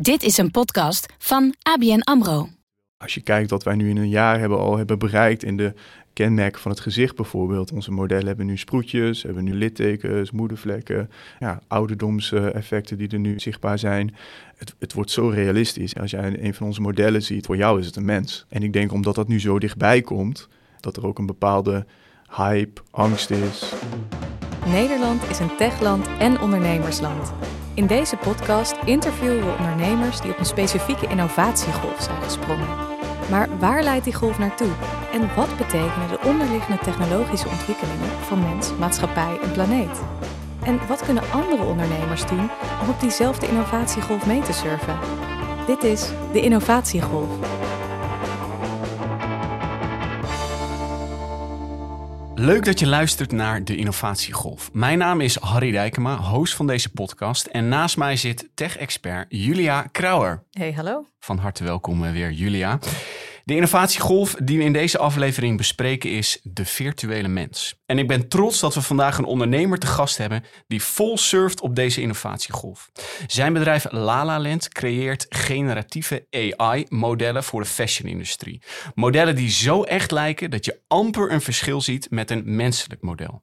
Dit is een podcast van ABN AMRO. Als je kijkt wat wij nu in een jaar hebben, al hebben bereikt in de kenmerken van het gezicht bijvoorbeeld. Onze modellen hebben nu sproetjes, hebben nu littekens, moedervlekken, ja, ouderdomseffecten die er nu zichtbaar zijn. Het, het wordt zo realistisch. Als jij een van onze modellen ziet, voor jou is het een mens. En ik denk omdat dat nu zo dichtbij komt, dat er ook een bepaalde hype, angst is. Nederland is een techland en ondernemersland. In deze podcast interviewen we ondernemers die op een specifieke innovatiegolf zijn gesprongen. Maar waar leidt die golf naartoe? En wat betekenen de onderliggende technologische ontwikkelingen voor mens, maatschappij en planeet? En wat kunnen andere ondernemers doen om op diezelfde innovatiegolf mee te surfen? Dit is de Innovatiegolf. Leuk dat je luistert naar de Innovatiegolf. Mijn naam is Harry Dijkema, host van deze podcast. En naast mij zit tech-expert Julia Krauwer. Hey, hallo. Van harte welkom eh, weer, Julia. De innovatiegolf die we in deze aflevering bespreken is de virtuele mens. En ik ben trots dat we vandaag een ondernemer te gast hebben die vol surft op deze innovatiegolf. Zijn bedrijf LaLaLand creëert generatieve AI-modellen voor de fashion-industrie. Modellen die zo echt lijken dat je amper een verschil ziet met een menselijk model.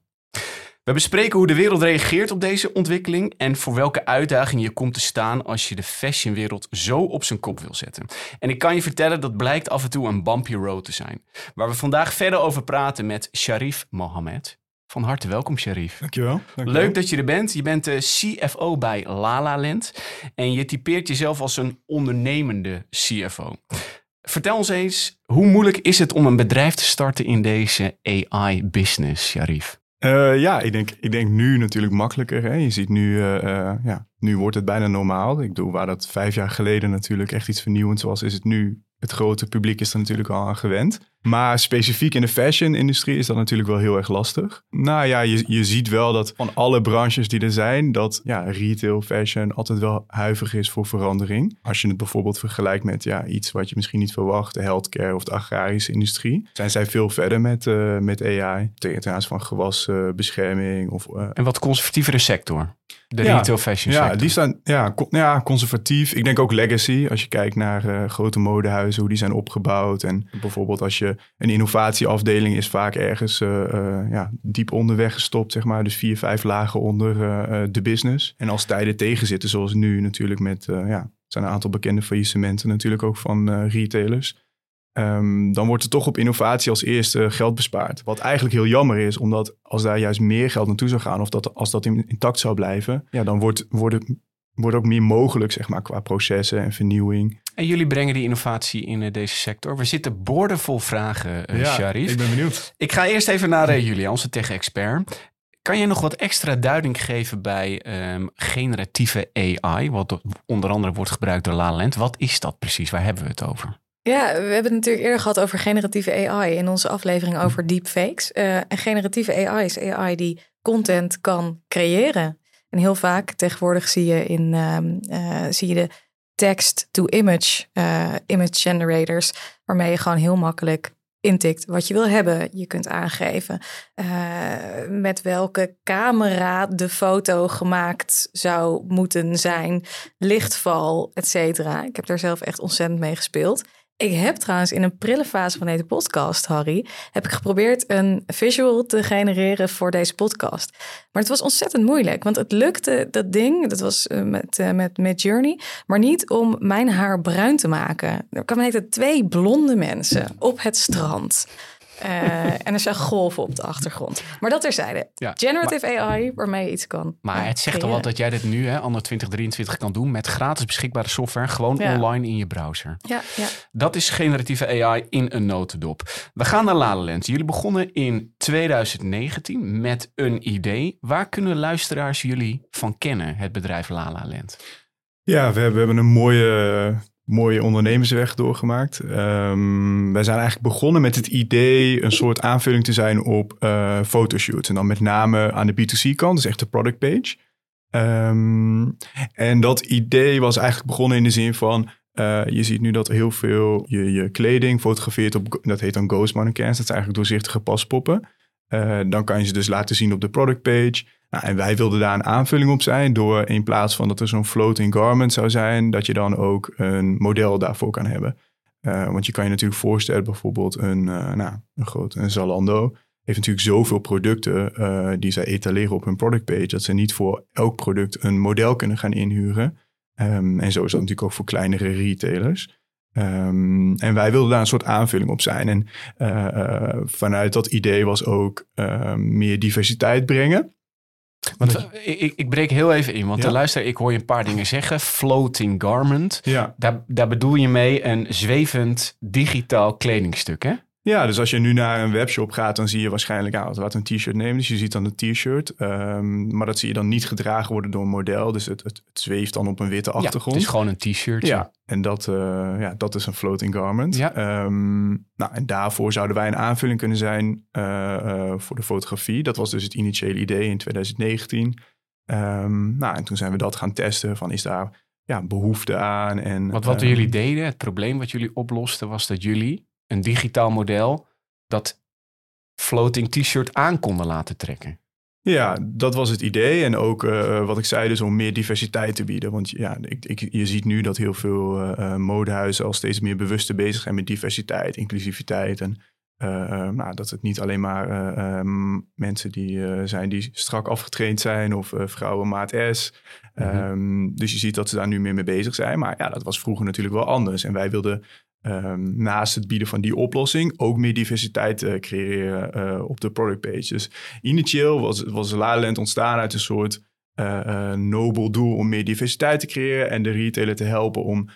We bespreken hoe de wereld reageert op deze ontwikkeling en voor welke uitdaging je komt te staan als je de fashionwereld zo op zijn kop wil zetten. En ik kan je vertellen dat blijkt af en toe een bumpy road te zijn. Waar we vandaag verder over praten met Sharif Mohammed. Van harte welkom, Sharif. Dankjewel. Dankjewel. Leuk dat je er bent. Je bent de CFO bij LaLaLand en je typeert jezelf als een ondernemende CFO. Vertel ons eens, hoe moeilijk is het om een bedrijf te starten in deze AI-business, Sharif? Uh, ja, ik denk, ik denk nu natuurlijk makkelijker. Hè? Je ziet nu, uh, uh, ja, nu wordt het bijna normaal. Ik bedoel, waar dat vijf jaar geleden natuurlijk echt iets vernieuwends was, is het nu het grote publiek is er natuurlijk al aan gewend. Maar specifiek in de fashion-industrie is dat natuurlijk wel heel erg lastig. Nou ja, je, je ziet wel dat van alle branches die er zijn, dat ja, retail, fashion altijd wel huiverig is voor verandering. Als je het bijvoorbeeld vergelijkt met ja, iets wat je misschien niet verwacht, de healthcare of de agrarische industrie, zijn zij veel verder met, uh, met AI. Ten aanzien van gewasbescherming. of, uh, en wat conservatievere sector? De ja, retail fashion ja, sector. die staan ja, con ja, conservatief. Ik denk ook legacy. Als je kijkt naar uh, grote modehuizen, hoe die zijn opgebouwd. En bijvoorbeeld als je een innovatieafdeling is vaak ergens uh, uh, ja, diep onderweg gestopt, zeg maar. Dus vier, vijf lagen onder de business. En als tijden tegenzitten, zoals nu natuurlijk met, ja, zijn een aantal bekende faillissementen natuurlijk ook van retailers. Um, dan wordt er toch op innovatie als eerste geld bespaard. Wat eigenlijk heel jammer is, omdat als daar juist meer geld naartoe zou gaan, of dat, als dat intact zou blijven, ja, dan wordt, wordt, wordt ook meer mogelijk, zeg maar, qua processen en vernieuwing. En jullie brengen die innovatie in uh, deze sector. We zitten boordevol vragen, uh, ja, Sharif. ik ben benieuwd. Ik ga eerst even naar uh, Julia, onze tech-expert. Kan je nog wat extra duiding geven bij um, generatieve AI, wat onder andere wordt gebruikt door LaLand? Wat is dat precies? Waar hebben we het over? Ja, we hebben het natuurlijk eerder gehad over generatieve AI in onze aflevering over deepfakes. Uh, en generatieve AI is AI die content kan creëren. En heel vaak tegenwoordig zie je, in, uh, uh, zie je de text-to-image uh, image generators, waarmee je gewoon heel makkelijk intikt wat je wil hebben. Je kunt aangeven uh, met welke camera de foto gemaakt zou moeten zijn, lichtval, et. Ik heb daar zelf echt ontzettend mee gespeeld. Ik heb trouwens in een prille fase van deze podcast, Harry, heb ik geprobeerd een visual te genereren voor deze podcast. Maar het was ontzettend moeilijk, want het lukte dat ding, dat was met, uh, met, met Journey, maar niet om mijn haar bruin te maken. Er kwamen twee blonde mensen op het strand. Uh, en er zijn golven op de achtergrond. Maar dat terzijde. Ja, Generative maar, AI, waarmee je iets kan. Maar het zegt al wat dat jij dit nu, hè, anno 2023, kan doen met gratis beschikbare software, gewoon ja. online in je browser. Ja, ja. Dat is generatieve AI in een notendop. We gaan naar LaLaLand. Jullie begonnen in 2019 met een idee. Waar kunnen luisteraars jullie van kennen, het bedrijf LaLaLand? Ja, we hebben, we hebben een mooie mooie ondernemersweg doorgemaakt. Um, wij zijn eigenlijk begonnen met het idee een soort aanvulling te zijn op uh, fotoshoots. En dan met name aan de B2C-kant, dus echt de product page. Um, en dat idee was eigenlijk begonnen in de zin van... Uh, je ziet nu dat heel veel je, je kleding fotografeert op, dat heet dan ghost mannequins. Dat zijn eigenlijk doorzichtige paspoppen. Uh, dan kan je ze dus laten zien op de product page. Nou, en wij wilden daar een aanvulling op zijn door in plaats van dat er zo'n floating garment zou zijn, dat je dan ook een model daarvoor kan hebben. Uh, want je kan je natuurlijk voorstellen, bijvoorbeeld een, uh, nou, een groot een Zalando heeft natuurlijk zoveel producten die zij etaleren op hun productpage, dat ze niet voor elk product een model kunnen gaan inhuren. Um, en zo is dat natuurlijk ook voor kleinere retailers. Um, en wij wilden daar een soort aanvulling op zijn. En uh, vanuit dat idee was ook meer diversiteit brengen. Want ik, ik breek heel even in, want ja. luister, ik hoor je een paar dingen zeggen. Floating garment. Ja. Daar, daar bedoel je mee een zwevend digitaal kledingstuk, hè? Ja, dus als je nu naar een webshop gaat, dan zie je waarschijnlijk, nou, wat een t-shirt nemen. Dus je ziet dan een t-shirt. Um, maar dat zie je dan niet gedragen worden door een model. Dus het, het, het zweeft dan op een witte achtergrond. Ja, het is gewoon een t-shirt. Ja, en dat, uh, ja, dat is een floating garment. Ja. Um, nou, en daarvoor zouden wij een aanvulling kunnen zijn uh, uh, voor de fotografie. Dat was dus het initiële idee in 2019. Um, nou, en toen zijn we dat gaan testen van is daar ja, behoefte aan. En, wat wat jullie deden, het probleem wat jullie oplosten, was dat jullie een digitaal model dat floating t-shirt aan konden laten trekken. Ja, dat was het idee. En ook uh, wat ik zei, dus om meer diversiteit te bieden. Want ja, ik, ik, je ziet nu dat heel veel uh, modehuizen al steeds meer bewuster bezig zijn met diversiteit, inclusiviteit. En uh, nou, dat het niet alleen maar um, mensen die zijn die strak afgetraind zijn of vrouwen maat S. Mm -hmm. um, dus je ziet dat ze daar nu meer mee bezig zijn. Maar ja, dat was vroeger natuurlijk wel anders. En wij wilden Um, naast het bieden van die oplossing ook meer diversiteit uh, creëren uh, op de product page. Dus initieel was, was Laland ontstaan uit een soort uh, nobel doel om meer diversiteit te creëren en de retailer te helpen om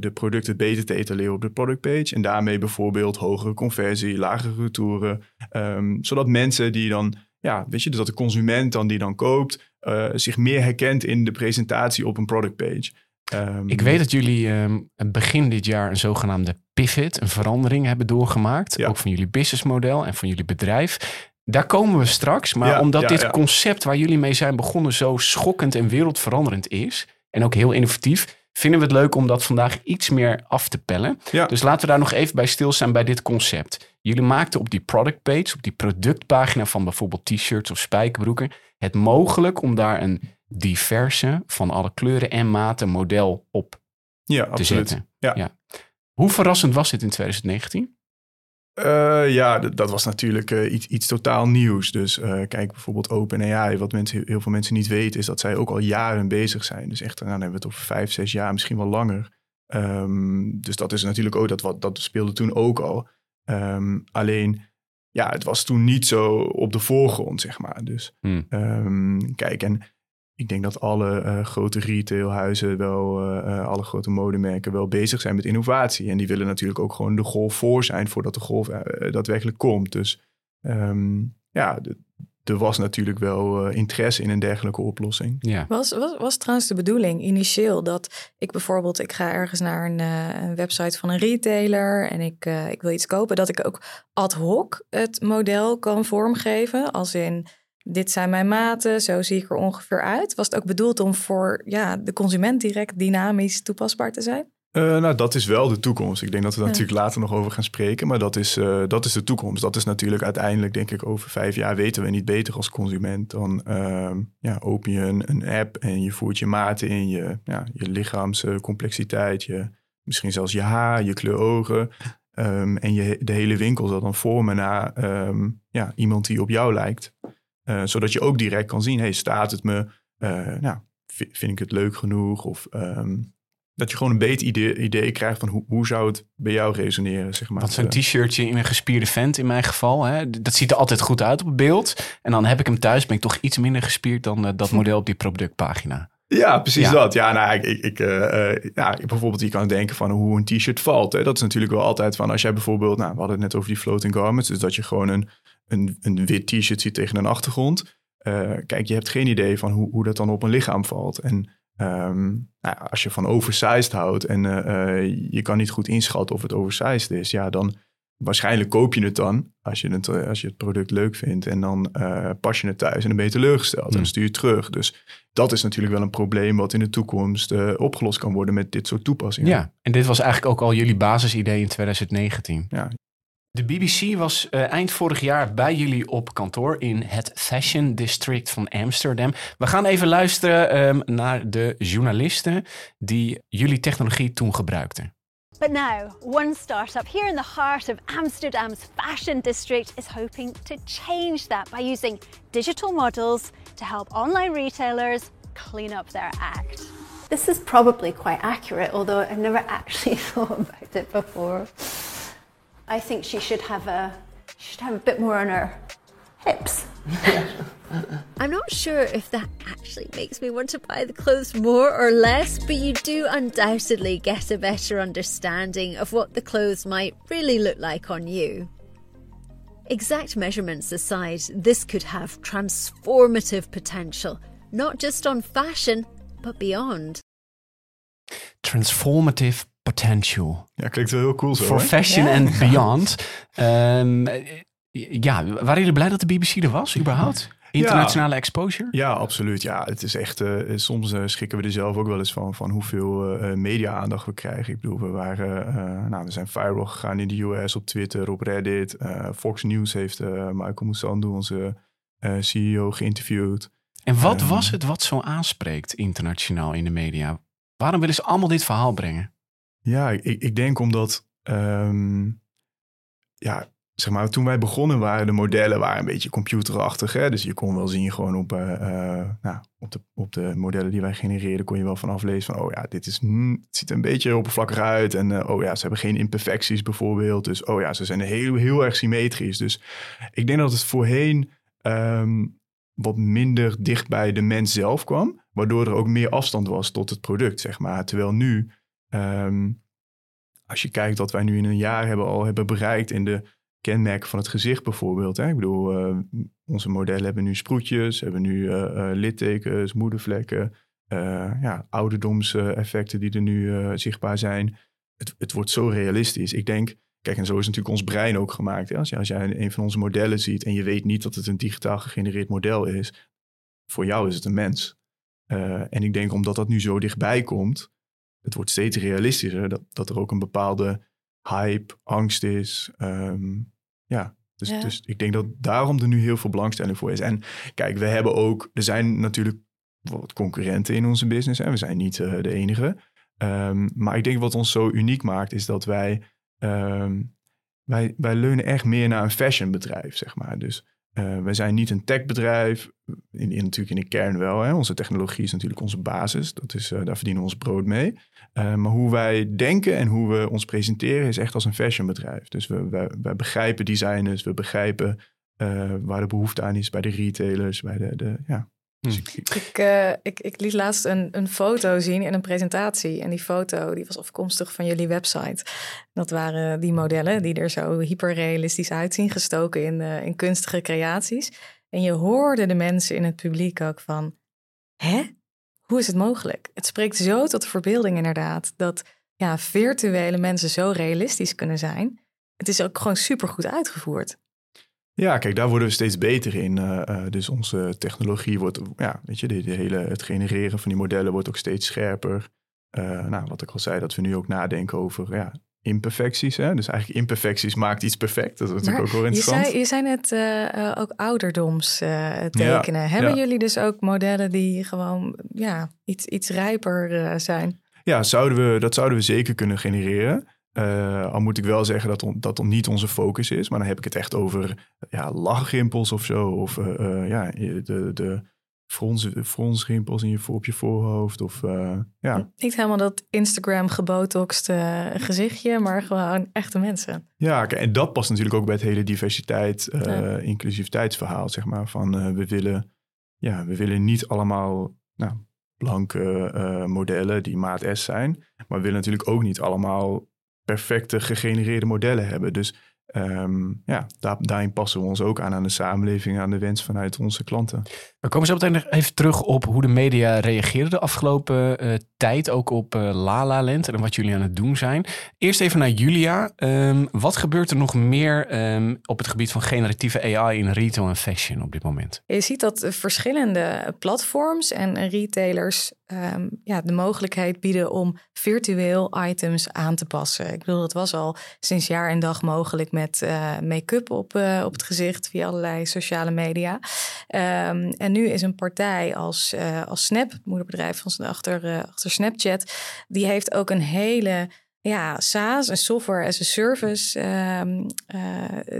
de producten beter te etaleren op de product page. En daarmee bijvoorbeeld hogere conversie, lagere retouren, um, zodat mensen die dan, ja, weet je, dat de consument dan die dan koopt, zich meer herkent in de presentatie op een product page. Um, ik weet dat jullie um, begin dit jaar een zogenaamde pivot, een verandering hebben doorgemaakt. Ja. Ook van jullie businessmodel en van jullie bedrijf. Daar komen we straks. Maar Ja, omdat ja, dit concept waar jullie mee zijn begonnen zo schokkend en wereldveranderend is. En ook heel innovatief. Vinden we het leuk om dat vandaag iets meer af te pellen. Dus laten we daar nog even bij stilstaan bij dit concept. Jullie maakten op die product page, op die productpagina van bijvoorbeeld t-shirts of spijkerbroeken, het mogelijk om daar een diverse, van alle kleuren en maten model op ja, te absoluut. zetten. Ja. Hoe verrassend was dit in 2019? Uh, ja, dat was natuurlijk uh, iets, iets totaal nieuws. Dus uh, kijk bijvoorbeeld OpenAI. Wat mensen, heel veel mensen niet weten is dat zij ook al jaren bezig zijn. Dus echt, nou, dan hebben we het over vijf, zes jaar, misschien wel langer. Um, dus dat is natuurlijk ook, dat, wat, dat speelde toen ook al. Um, alleen, ja, het was toen niet zo op de voorgrond, zeg maar. Dus Hmm. um, kijk, en ik denk dat alle uh, grote retailhuizen wel, uh, alle grote modemerken wel bezig zijn met innovatie. En die willen natuurlijk ook gewoon de golf voor zijn voordat de golf uh, daadwerkelijk komt. Dus um, ja, er was natuurlijk wel uh, interesse in een dergelijke oplossing. Ja. Was, was, was trouwens de bedoeling initieel dat ik bijvoorbeeld, ik ga ergens naar een, uh, een website van een retailer en ik, uh, ik wil iets kopen, dat ik ook ad hoc het model kan vormgeven, als in dit zijn mijn maten, zo zie ik er ongeveer uit. Was het ook bedoeld om voor ja, de consument direct dynamisch toepasbaar te zijn? Uh, nou, dat is wel de toekomst. Ik denk dat we daar ja. natuurlijk later nog over gaan spreken. Maar dat is, uh, dat is de toekomst. Dat is natuurlijk uiteindelijk, denk ik, over vijf jaar weten we niet beter als consument. Dan uh, ja, open je een, een, app en je voert je maten in, je, ja, je lichaamscomplexiteit, je, misschien zelfs je haar, je kleur ogen. Um, en je, de hele winkel zal dan vormen naar um, ja, iemand die op jou lijkt. Uh, zodat je ook direct kan zien, hey, staat het me, nou, vind ik het leuk genoeg? Of um, dat je gewoon een beter idee, idee krijgt van hoe, hoe zou het bij jou resoneren, zeg maar. Want zo'n t-shirtje in een gespierde vent in mijn geval, hè, dat ziet er altijd goed uit op het beeld. En dan heb ik hem thuis, ben ik toch iets minder gespierd dan uh, dat model op die productpagina. Ja, precies ja. dat. Ja, nou, ik, ik, ik uh, uh, ja, bijvoorbeeld, je kan denken van hoe een t-shirt valt. Hè. Dat is natuurlijk wel altijd van als jij bijvoorbeeld, nou, we hadden het net over die floating garments, dus dat je gewoon een, een, een wit t-shirt ziet tegen een achtergrond. Uh, kijk, je hebt geen idee van hoe, hoe dat dan op een lichaam valt. En Um, nou, als je van oversized houdt en uh, uh, je kan niet goed inschatten of het oversized is, ja, dan waarschijnlijk koop je het dan als je het, als je het product leuk vindt en dan pas je het thuis en dan ben je teleurgesteld mm. en dan stuur je het terug. Dus dat is natuurlijk wel een probleem wat in de toekomst opgelost kan worden met dit soort toepassingen. Ja, en dit was eigenlijk ook al jullie basisidee in 2019. Ja. De BBC was uh, eind vorig jaar bij jullie op kantoor in het Fashion District van Amsterdam. We gaan even luisteren um, naar de journalisten die jullie technologie toen gebruikten. But now, one startup here in the heart of Amsterdam's fashion district is hoping to change that by using digital models to help online retailers clean up their act. This is probably quite accurate, although I've never actually thought about it before. I think she should have a should have a bit more on her hips. I'm not sure if that actually makes me want to buy the clothes more or less, but you do undoubtedly get a better understanding of what the clothes might really look like on you. Exact measurements aside, this could have transformative potential, not just on fashion, but beyond. Transformative potential. Ja, klinkt wel heel cool zo. For hè? fashion Ja. and beyond. Ehm, ja, waren jullie blij dat de BBC er was, überhaupt? Internationale exposure? Ja, absoluut. Ja, het is echt. eh, soms eh, schrikken we er zelf ook wel eens van, van hoeveel eh, media-aandacht we krijgen. Ik bedoel, we waren, eh, nou, we zijn viral gegaan in de US, op Twitter, op Reddit. Eh, Fox News heeft eh, Michael Moussandu, onze eh, CEO, geïnterviewd. En wat Ehm. was het wat zo aanspreekt internationaal in de media? Waarom willen ze allemaal dit verhaal brengen? Ja, ik, ik denk omdat, ehm, ja, zeg maar, toen wij begonnen waren de modellen waren een beetje computerachtig. Hè? Dus je kon wel zien gewoon op, eh, eh, nou, op, de, op de modellen die wij genereerden, kon je wel vanaf lezen van, oh ja, dit is, hmm, het ziet er een beetje oppervlakkig uit. En eh, oh ja, ze hebben geen imperfecties bijvoorbeeld. Dus oh ja, ze zijn heel, heel erg symmetrisch. Dus ik denk dat het voorheen ehm, wat minder dicht bij de mens zelf kwam. Waardoor er ook meer afstand was tot het product, zeg maar. Terwijl nu, ehm, als je kijkt wat wij nu in een jaar hebben al hebben bereikt in de kenmerken van het gezicht bijvoorbeeld. Hè? Ik bedoel, eh, onze modellen hebben nu sproetjes, hebben nu eh, eh, littekens, moedervlekken. eh ja, ouderdomseffecten die er nu zichtbaar zijn. Het, het wordt zo realistisch. Ik denk, kijk, en zo is natuurlijk ons brein ook gemaakt. Hè? Als, als jij een van onze modellen ziet en je weet niet dat het een digitaal gegenereerd model is, voor jou is het een mens. En ik denk omdat dat nu zo dichtbij komt, het wordt steeds realistischer dat, dat er ook een bepaalde hype, angst is. Ehm, ja, dus, Ja. dus ik denk dat daarom er nu heel veel belangstelling voor is. En kijk, we hebben ook, er zijn natuurlijk wat concurrenten in onze business. Hè? We zijn niet eh, de enige. Ehm, maar ik denk wat ons zo uniek maakt, is dat wij, ehm, wij, wij leunen echt meer naar een fashionbedrijf, zeg maar. Dus eh, wij zijn niet een techbedrijf, in, in, natuurlijk in de kern wel. Hè? Onze technologie is natuurlijk onze basis, dat is, eh, daar verdienen we ons brood mee. Uh, maar hoe wij denken en hoe we ons presenteren is echt als een fashionbedrijf. Dus we, wij begrijpen designers, we begrijpen waar de behoefte aan is bij de retailers, bij de, de ja. Hm. Dus ik, ik, Ik, uh, ik, ik, liet laatst een, een foto zien in een presentatie. En die foto die was afkomstig van jullie website. Dat waren die modellen die er zo hyperrealistisch uitzien, gestoken in, uh, in kunstige creaties. En je hoorde de mensen in het publiek ook van, hè? Hoe is het mogelijk? Het spreekt zo tot de verbeelding inderdaad, dat ja, virtuele mensen zo realistisch kunnen zijn. Het is ook gewoon supergoed uitgevoerd. Ja, kijk, daar worden we steeds beter in. Uh, uh, dus onze technologie wordt, ja, weet je, de, de, hele, het genereren van die modellen wordt ook steeds scherper. Uh, nou, wat ik al zei, dat we nu ook nadenken over ja, imperfecties. Hè? Dus eigenlijk imperfecties maakt iets perfect. Dat is natuurlijk ook wel interessant. Je zei, je zei net uh, ook ouderdoms tekenen. Ja, Hebben ja. jullie dus ook modellen die gewoon ja, iets, iets rijper zijn? Ja, zouden we, dat zouden we zeker kunnen genereren. Uh, al moet ik wel zeggen dat on, dat on niet onze focus is. Maar dan heb ik het echt over ja, lachrimpels of zo. Of uh, ja, de, de frons, fronsrimpels in je, op je voorhoofd. Of, ja. Niet helemaal dat Instagram gebotoxte gezichtje, maar gewoon echte mensen. Ja, en dat past natuurlijk ook bij het hele diversiteit, ja. inclusiviteitsverhaal. Zeg maar, van we, willen, ja, we willen niet allemaal... Nou, blanke modellen die maat S zijn. Maar we willen natuurlijk ook niet allemaal perfecte gegenereerde modellen hebben. Dus um, ja, daar, daarin passen we ons ook aan aan de samenleving, aan de wens vanuit onze klanten. We komen zo meteen nog even terug op hoe de media reageerden de afgelopen uh, tijd, ook op uh, La La Land en wat jullie aan het doen zijn. Eerst even naar Julia. Um, wat gebeurt er nog meer um, op het gebied van generatieve AI in retail en fashion op dit moment? Je ziet dat verschillende platforms en retailers ja, de mogelijkheid bieden om virtueel items aan te passen. Ik bedoel, dat was al sinds jaar en dag mogelijk met uh, make-up op, uh, op het gezicht via allerlei sociale media. Um, en nu is een partij als, uh, als Snap, het moederbedrijf van achter, achter Snapchat, die heeft ook een hele ja, SaaS, een software as a service um,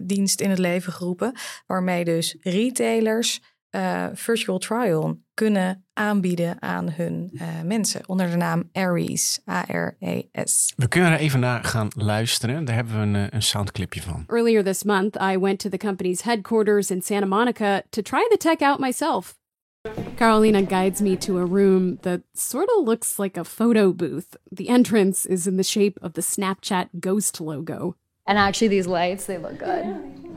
dienst in het leven geroepen, waarmee dus retailers uh, virtual trial kunnen aanbieden aan hun uh, mensen onder de naam Aries, A-R-E-S. We kunnen er even naar gaan luisteren. Daar hebben we een, eh, een soundclipje van. Earlier this month, I went to the company's headquarters in Santa Monica to try the tech out myself. Carolina guides me to a room that sort of looks like a photo booth. The entrance is in the shape of the Snapchat ghost logo. And actually, these lights, they look good.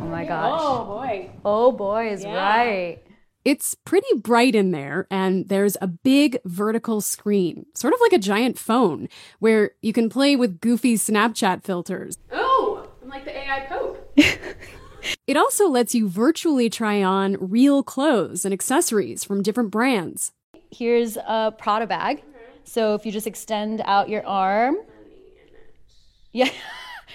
Oh my oh, gosh. Oh boy. Oh boy is yeah. right. It's pretty bright in there, and there's a big vertical screen, sort of like a giant phone, where you can play with goofy Snapchat filters. Oh, I'm like the AI Pope. it also lets you virtually try on real clothes and accessories from different brands. Here's a Prada bag. So if you just extend out your arm, yeah.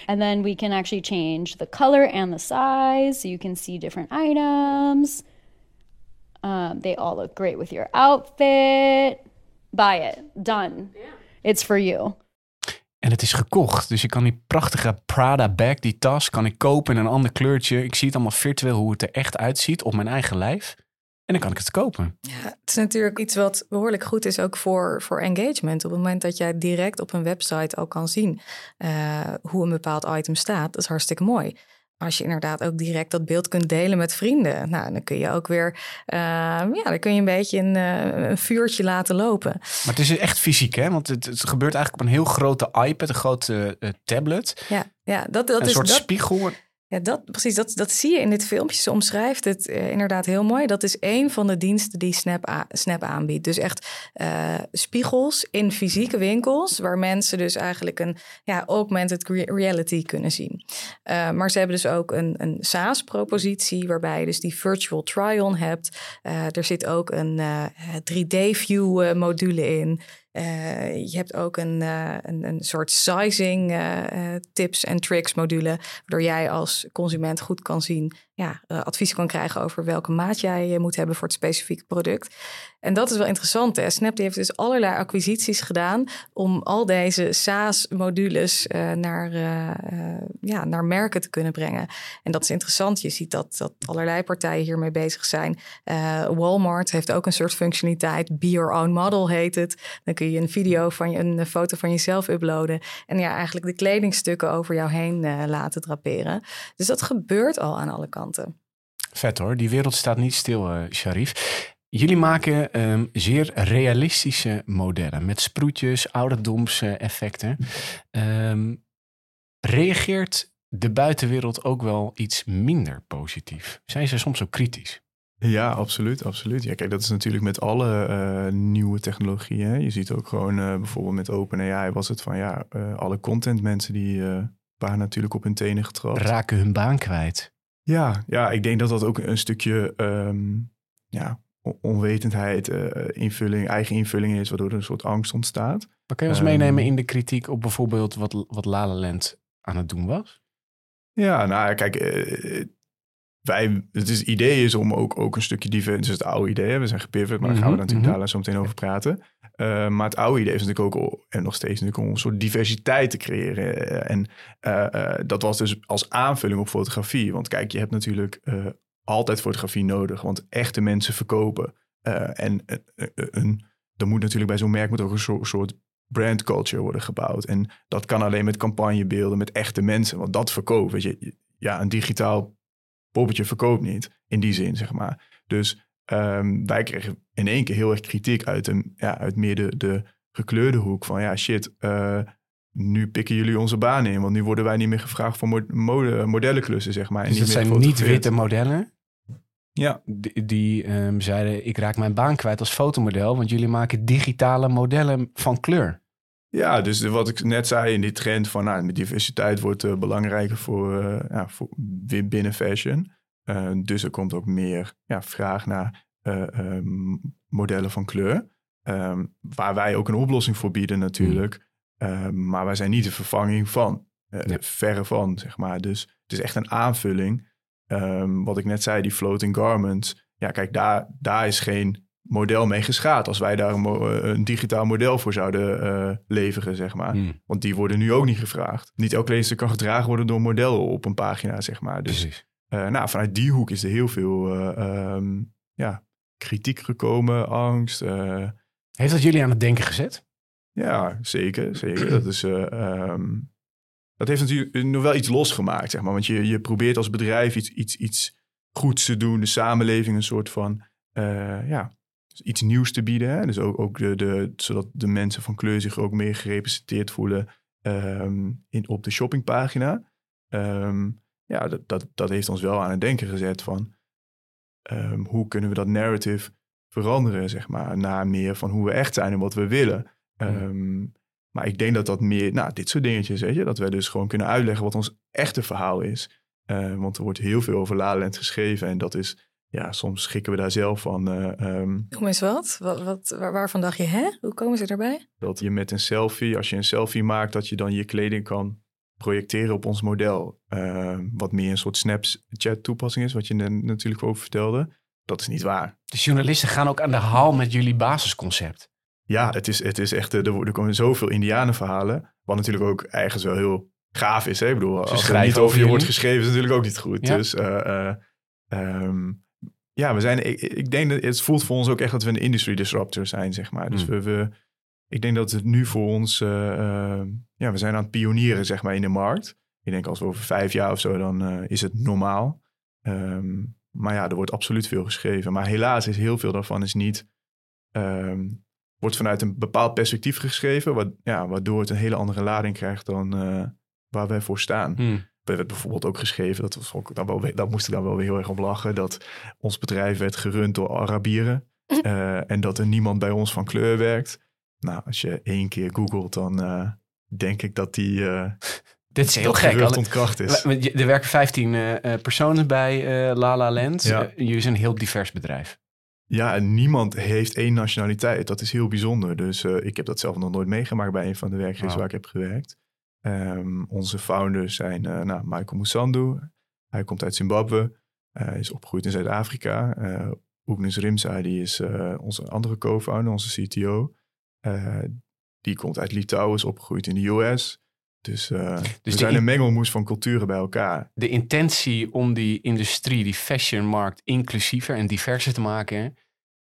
And then we can actually change the color and the size so you can see different items. Um, they all look great with your outfit. Buy it. Done. Yeah. It's for you. En het is gekocht. Dus je kan die prachtige Prada bag, die tas, kan ik kopen in een ander kleurtje. Ik zie het allemaal virtueel hoe het er echt uitziet op mijn eigen lijf. En dan kan ik het kopen. Ja, het is natuurlijk iets wat behoorlijk goed is ook voor, voor engagement. Op het moment dat jij direct op een website al kan zien uh, hoe een bepaald item staat, dat is hartstikke mooi. Als je inderdaad ook direct dat beeld kunt delen met vrienden. Nou, dan kun je ook weer, uh, ja, dan kun je een beetje een, uh, een, vuurtje laten lopen. Maar het is echt fysiek, hè? Want het, het gebeurt eigenlijk op een heel grote iPad, een grote tablet. Ja, ja dat, dat een is soort dat, spiegel. Ja, dat, precies. Dat, dat zie je in dit filmpje. Ze omschrijft het uh, inderdaad heel mooi. Dat is een van de diensten die Snap, Snap aanbiedt. Dus echt uh, spiegels in fysieke winkels, waar mensen dus eigenlijk een ja, augmented reality kunnen zien. Uh, maar ze hebben dus ook een, een SaaS-propositie, waarbij je dus die virtual try-on hebt. er zit ook een 3D-view module in. Uh, je hebt ook een, uh, een, een, soort sizing uh, tips en tricks module, waardoor jij als consument goed kan zien ja, uh, advies kan krijgen over welke maat jij moet hebben voor het specifieke product. En dat is wel interessant. Hè? Snap heeft dus allerlei acquisities gedaan om al deze SaaS-modules uh, naar, ja, naar merken te kunnen brengen. En dat is interessant. Je ziet dat, dat allerlei partijen hiermee bezig zijn. Walmart heeft ook een soort functionaliteit. Be Your Own Model heet het. Dan kun je een video van je, een foto van jezelf uploaden. En ja, eigenlijk de kledingstukken over jou heen laten draperen. Dus dat gebeurt al aan alle kanten. Vet hoor, die wereld staat niet stil, uh, Sharif. Jullie maken um, zeer realistische modellen met sproetjes, ouderdomseffecten. Um, reageert de buitenwereld ook wel iets minder positief? Zijn ze soms ook kritisch? Ja, absoluut, absoluut. Ja, kijk, dat is natuurlijk met alle uh, nieuwe technologieën. Je ziet ook gewoon uh, bijvoorbeeld met OpenAI was het van ja, uh, alle contentmensen die waren natuurlijk op hun tenen getrapt. Raken hun baan kwijt. Ja, ja, ik denk dat dat ook een stukje um, ja, onwetendheid, uh, invulling, eigen invulling is, waardoor er een soort angst ontstaat. Maar kun je ons um, meenemen in de kritiek op bijvoorbeeld wat, wat La La Land aan het doen was? Ja, nou kijk, uh, wij, het, is, idee is om ook, ook een stukje diversiteit, dus het oude idee, we zijn gepivot, maar daar gaan we natuurlijk mm -hmm. daar zo meteen over praten. Uh, maar het oude idee is natuurlijk ook, en nog steeds natuurlijk om een soort diversiteit te creëren. En uh, uh, dat was dus als aanvulling op fotografie. Want kijk, je hebt natuurlijk altijd fotografie nodig, want echte mensen verkopen. en een, er moet natuurlijk bij zo'n merk moet ook een soort, soort brand culture worden gebouwd. En dat kan alleen met campagnebeelden, met echte mensen, want dat verkoopt. Weet je, ja, een digitaal poppetje verkoopt niet in die zin, zeg maar. Dus um, wij kregen in één keer heel erg kritiek uit, een, ja, uit meer de, de gekleurde hoek. Van ja, shit, uh, nu pikken jullie onze baan in. Want nu worden wij niet meer gevraagd voor mode, modellenklussen, zeg maar. Dus en niet het zijn niet witte modellen? Ja. Die, die um, zeiden, ik raak mijn baan kwijt als fotomodel. Want jullie maken digitale modellen van kleur. Ja, dus wat ik net zei in die trend van nou, de diversiteit wordt uh, belangrijker voor, uh, ja, voor binnen fashion. Uh, dus er komt ook meer ja, vraag naar um, modellen van kleur. Um, waar wij ook een oplossing voor bieden natuurlijk. Mm. Maar wij zijn niet de vervanging van. Nee. Verre van, zeg maar. Dus Het is echt een aanvulling. Ehm, wat ik net zei, die floating garments. Ja, kijk, daar, daar is geen model mee geschaad. Als wij daar een, eh, een digitaal model voor zouden eh, leveren, zeg maar. Hmm. Want die worden nu ook niet gevraagd. Niet elk kledingsstuk kan gedragen worden door een model op een pagina, zeg maar. Dus Precies. Eh, nou, vanuit die hoek is er heel veel eh, ehm, ja, kritiek gekomen, angst. eh, Heeft dat jullie aan het denken gezet? ja, zeker. zeker. Dat, is, eh, ehm, dat heeft natuurlijk nog wel iets losgemaakt, zeg maar. Want je, je probeert als bedrijf iets, iets, iets goeds te doen. De samenleving een soort van, ja, iets nieuws te bieden. Hè? Dus ook, ook de, de, zodat de mensen van kleur zich ook meer gerepresenteerd voelen ehm, in, op de shoppingpagina. Ehm, ja, dat, dat, dat heeft ons wel aan het denken gezet van... ehm, hoe kunnen we dat narrative veranderen, zeg maar, naar meer van hoe we echt zijn en wat we willen. Ehm, maar ik denk dat dat meer, nou, dit soort dingetjes, weet je, dat we dus gewoon kunnen uitleggen wat ons echte verhaal is. Eh, want er wordt heel veel over La La Land geschreven en dat is, ja, soms schrikken we daar zelf van. ehm, Noem eens wat. wat, wat waar, waarvan dacht je, hè? Hoe komen ze erbij? dat je met een selfie, als je een selfie maakt, dat je dan je kleding kan projecteren op ons model. Ehm, wat meer een soort Snapchat toepassing is, wat je natuurlijk over vertelde. Dat is niet waar. De journalisten gaan ook aan de haal met jullie basisconcept. Ja, het is, het is echt, eh, er, worden- er komen zoveel indianenverhalen. Wat natuurlijk ook ergens wel heel gaaf is. Hè? Ik bedoel, als er niet over je wordt geschreven, is natuurlijk ook niet goed. Ja. Dus eh, eh, ehm, ja, we zijn, ik, ik denk dat het voelt voor ons ook echt dat we een industry disruptor zijn, zeg maar. Dus Hmm. we, we, ik denk dat het nu voor ons, eh, eh, ja, we zijn aan het pionieren, zeg maar, in de markt. Ik denk als we over vijf jaar of zo, dan eh, is het normaal. Ehm, maar ja, er wordt absoluut veel geschreven. Maar helaas is heel veel daarvan is niet, ehm, wordt vanuit een bepaald perspectief geschreven, wat, ja, waardoor het een hele andere lading krijgt dan waar wij voor staan. Hmm. Er werd bijvoorbeeld ook geschreven, dat, was ook, dan wel, daar moest ik dan wel weer heel erg om lachen, dat ons bedrijf werd gerund door Arabieren en dat er niemand bij ons van kleur werkt. Nou, als je één keer googelt, dan eh, denk ik dat die eh Dit is heel gek. ontkracht is. Er werken 15 eh, personen bij La La Land. Ja. Jullie zijn een heel divers bedrijf. Ja, en niemand heeft één nationaliteit. Dat is heel bijzonder. Dus ik heb dat zelf nog nooit meegemaakt bij een van de werkgevers waar ik heb gewerkt. Ehm, onze founders zijn nou, Michael Musandu. Hij komt uit Zimbabwe. Hij is opgegroeid in Zuid-Afrika. Oegnes Rimsa, die is onze andere co-founder, onze CTO. Eh, die komt uit Litouwen, is opgegroeid in de US. Dus, eh, we zijn een mengelmoes van culturen bij elkaar. De intentie om die industrie, die fashionmarkt, inclusiever en diverser te maken,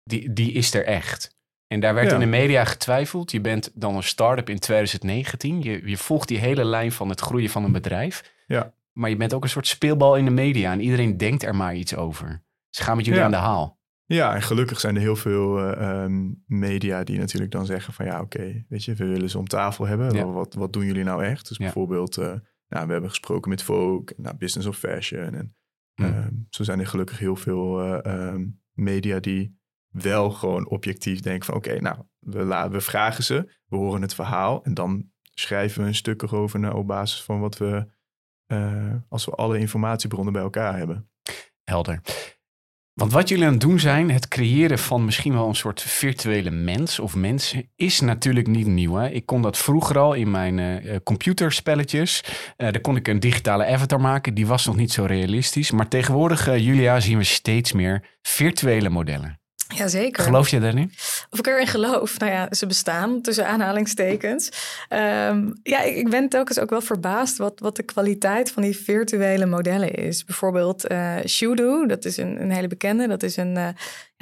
die, die is er echt. En daar werd Ja. in de media getwijfeld. Je bent dan een start-up in 2019. Je, je volgt die hele lijn van het groeien van een bedrijf. Ja. Maar je bent ook een soort speelbal in de media. En iedereen denkt er maar iets over. Ze gaan met jullie Ja. aan de haal. Ja, en gelukkig zijn er heel veel eh, ehm, media die natuurlijk dan zeggen van ja, oké, weet je, we willen ze om tafel hebben. Ja. Wat, wat doen jullie nou echt? Dus Ja. bijvoorbeeld, eh, nou, we hebben gesproken met Vogue, nou, Business of Fashion. En ehm, zo zijn er gelukkig heel veel eh, ehm, media die wel gewoon objectief denken van oké, nou, we, we vragen ze, we horen het verhaal en dan schrijven we een stuk erover naar, op basis van wat we, als we alle informatiebronnen bij elkaar hebben. Helder. Want wat jullie aan het doen zijn, het creëren van misschien wel een soort virtuele mens of mensen, is natuurlijk niet nieuw. Hè? Ik kon dat vroeger al in mijn eh, eh, computerspelletjes. Eh daar kon ik een digitale avatar maken, die was nog niet zo realistisch. Maar tegenwoordig, Julia, zien we steeds meer virtuele modellen. Jazeker. Geloof je daarin? Of ik erin geloof. Nou ja, ze bestaan tussen aanhalingstekens. Ehm, ja, ik, ik ben telkens ook wel verbaasd wat, wat de kwaliteit van die virtuele modellen is. Bijvoorbeeld eh Shudu, dat is een, een hele bekende. Dat is een, eh,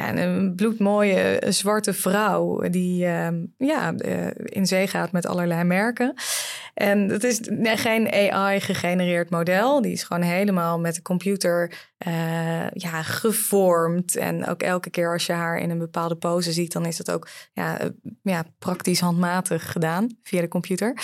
ja, een bloedmooie eh, zwarte vrouw die ehm, ja, eh, in zee gaat met allerlei merken. En het is nee, geen AI-gegenereerd model. Die is gewoon helemaal met de computer eh, ja, gevormd. En ook elke keer als je haar in een bepaalde pose ziet, dan is dat ook ja, ja, praktisch handmatig gedaan via de computer.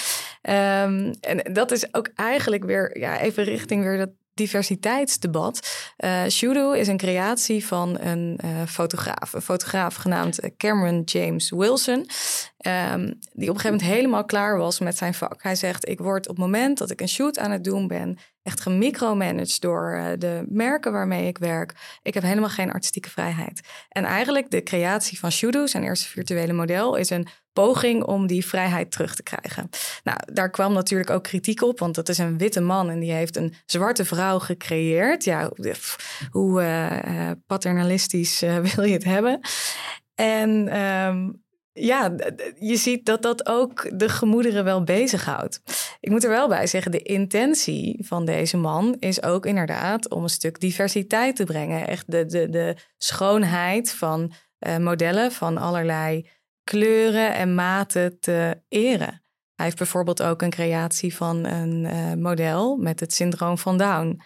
Ehm, en dat is ook eigenlijk weer ja, even richting weer dat diversiteitsdebat. Eh Shudo is een creatie van een eh, fotograaf. Een fotograaf genaamd eh, Cameron James Wilson. ehm, die op een gegeven moment helemaal klaar was met zijn vak. Hij zegt, ik word op het moment dat ik een shoot aan het doen ben... echt gemicromanaged door de merken waarmee ik werk. Ik heb helemaal geen artistieke vrijheid. En eigenlijk de creatie van Shudo, zijn eerste virtuele model... is een poging om die vrijheid terug te krijgen. Nou, daar kwam natuurlijk ook kritiek op, want dat is een witte man en die heeft een zwarte vrouw gecreëerd. Ja, hoe uh, paternalistisch uh, wil je het hebben? En um, ja, je ziet dat dat ook de gemoederen wel bezighoudt. Ik moet er wel bij zeggen, de intentie van deze man is ook inderdaad om een stuk diversiteit te brengen. Echt de, de, de schoonheid van modellen van allerlei kleuren en maten te eren. Hij heeft bijvoorbeeld ook een creatie van een uh, model met het syndroom van Down.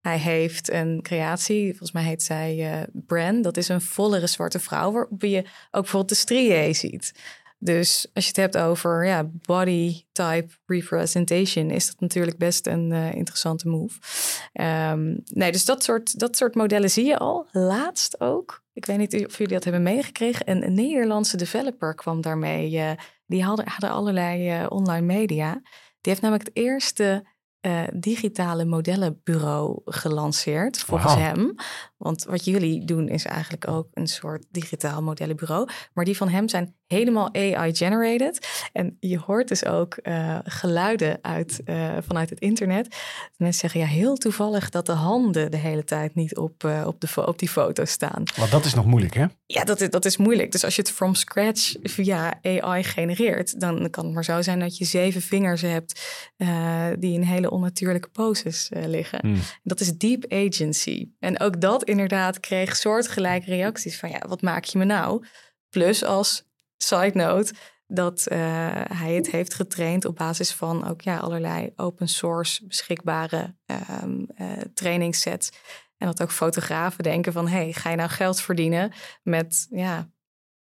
Hij heeft een creatie, volgens mij heet zij uh, Bran. Dat is een vollere zwarte vrouw, waarop je ook bijvoorbeeld de striae ziet. Dus als je het hebt over ja, body type representation, is dat natuurlijk best een uh, interessante move. Um, nee, dus dat soort, dat soort modellen zie je al. Laatst ook, ik weet niet of jullie dat hebben meegekregen, een, Nederlandse developer kwam daarmee. Uh, die hadden, hadden allerlei uh, online media. Die heeft namelijk het eerste uh, digitale modellenbureau gelanceerd, volgens wow. hem. Want wat jullie doen is eigenlijk ook een soort digitaal modellenbureau. Maar die van hem zijn helemaal AI-generated. En je hoort dus ook uh, geluiden uit, uh, vanuit het internet. Mensen zeggen ja, heel toevallig dat de handen de hele tijd niet op, uh, op, de op die foto staan. Want dat is nog moeilijk, hè? Ja, dat is, dat is moeilijk. Dus als je het from scratch via AI genereert, dan kan het maar zo zijn dat je zeven vingers hebt die in hele onnatuurlijke poses liggen. Hmm. Dat is deep agency. En ook dat inderdaad kreeg soortgelijke reacties van ja, wat maak je me nou? Plus als side note dat uh, hij het heeft getraind op basis van ook ja, allerlei open source beschikbare um, uh, trainingssets. En dat ook fotografen denken van hey, ga je nou geld verdienen met ja,